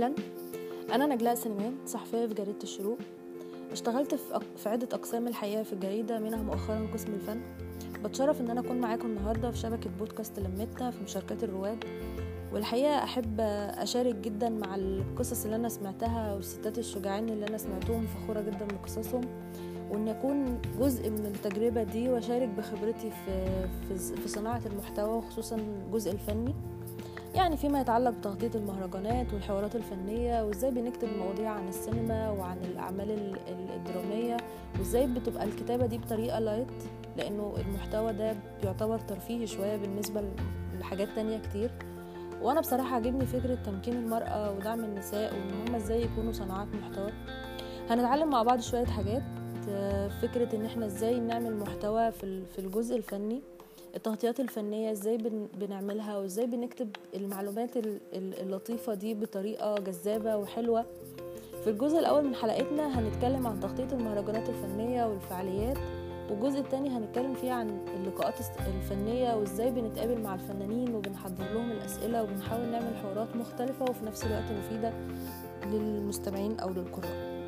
أهلا. أنا نجلاء سليمان صحفية في جريدة الشروق. اشتغلت في, عدة أقسام الحقيقة في الجريدة منها مؤخرا قسم الفن. بتشرف إن أنا أكون معاكم النهاردة في شبكة بودكاست لمتنا في مشاركات الرواد. والحقيقة أحب أشارك جدا مع القصص اللي أنا سمعتها والستات الشجعان اللي أنا سمعتهم فخورة جدا بقصصهم. وإن أكون جزء من التجربة دي وأشارك بخبرتي في, في, في صناعة المحتوى وخصوصا الجزء الفني. يعني فيما يتعلق بتغطية المهرجانات والحوارات الفنية وإزاي بنكتب مواضيع عن السينما وعن الأعمال الدرامية وإزاي بتبقى الكتابة دي بطريقة لايت لأنه المحتوى ده بيعتبر ترفيهي شوية بالنسبة لحاجات تانية كتير. وأنا بصراحة عجبني فكرة تمكين المرأة ودعم النساء وإن هما إزاي يكونوا صناعات محتوى. هنتعلم مع بعض شوية حاجات فكرة إن إحنا إزاي نعمل محتوى في الجزء الفني. التغطيات الفنية إزاي بنعملها وازاي بنكتب المعلومات اللطيفة دي بطريقة جذابة وحلوة. في الجزء الأول من حلقتنا هنتكلم عن تغطية المهرجانات الفنية والفعاليات والجزء التاني هنتكلم فيه عن اللقاءات الفنية وازاي بنتقابل مع الفنانين وبنحضر لهم الأسئلة وبنحاول نعمل حوارات مختلفة وفي نفس الوقت مفيدة للمستمعين أو للقراء.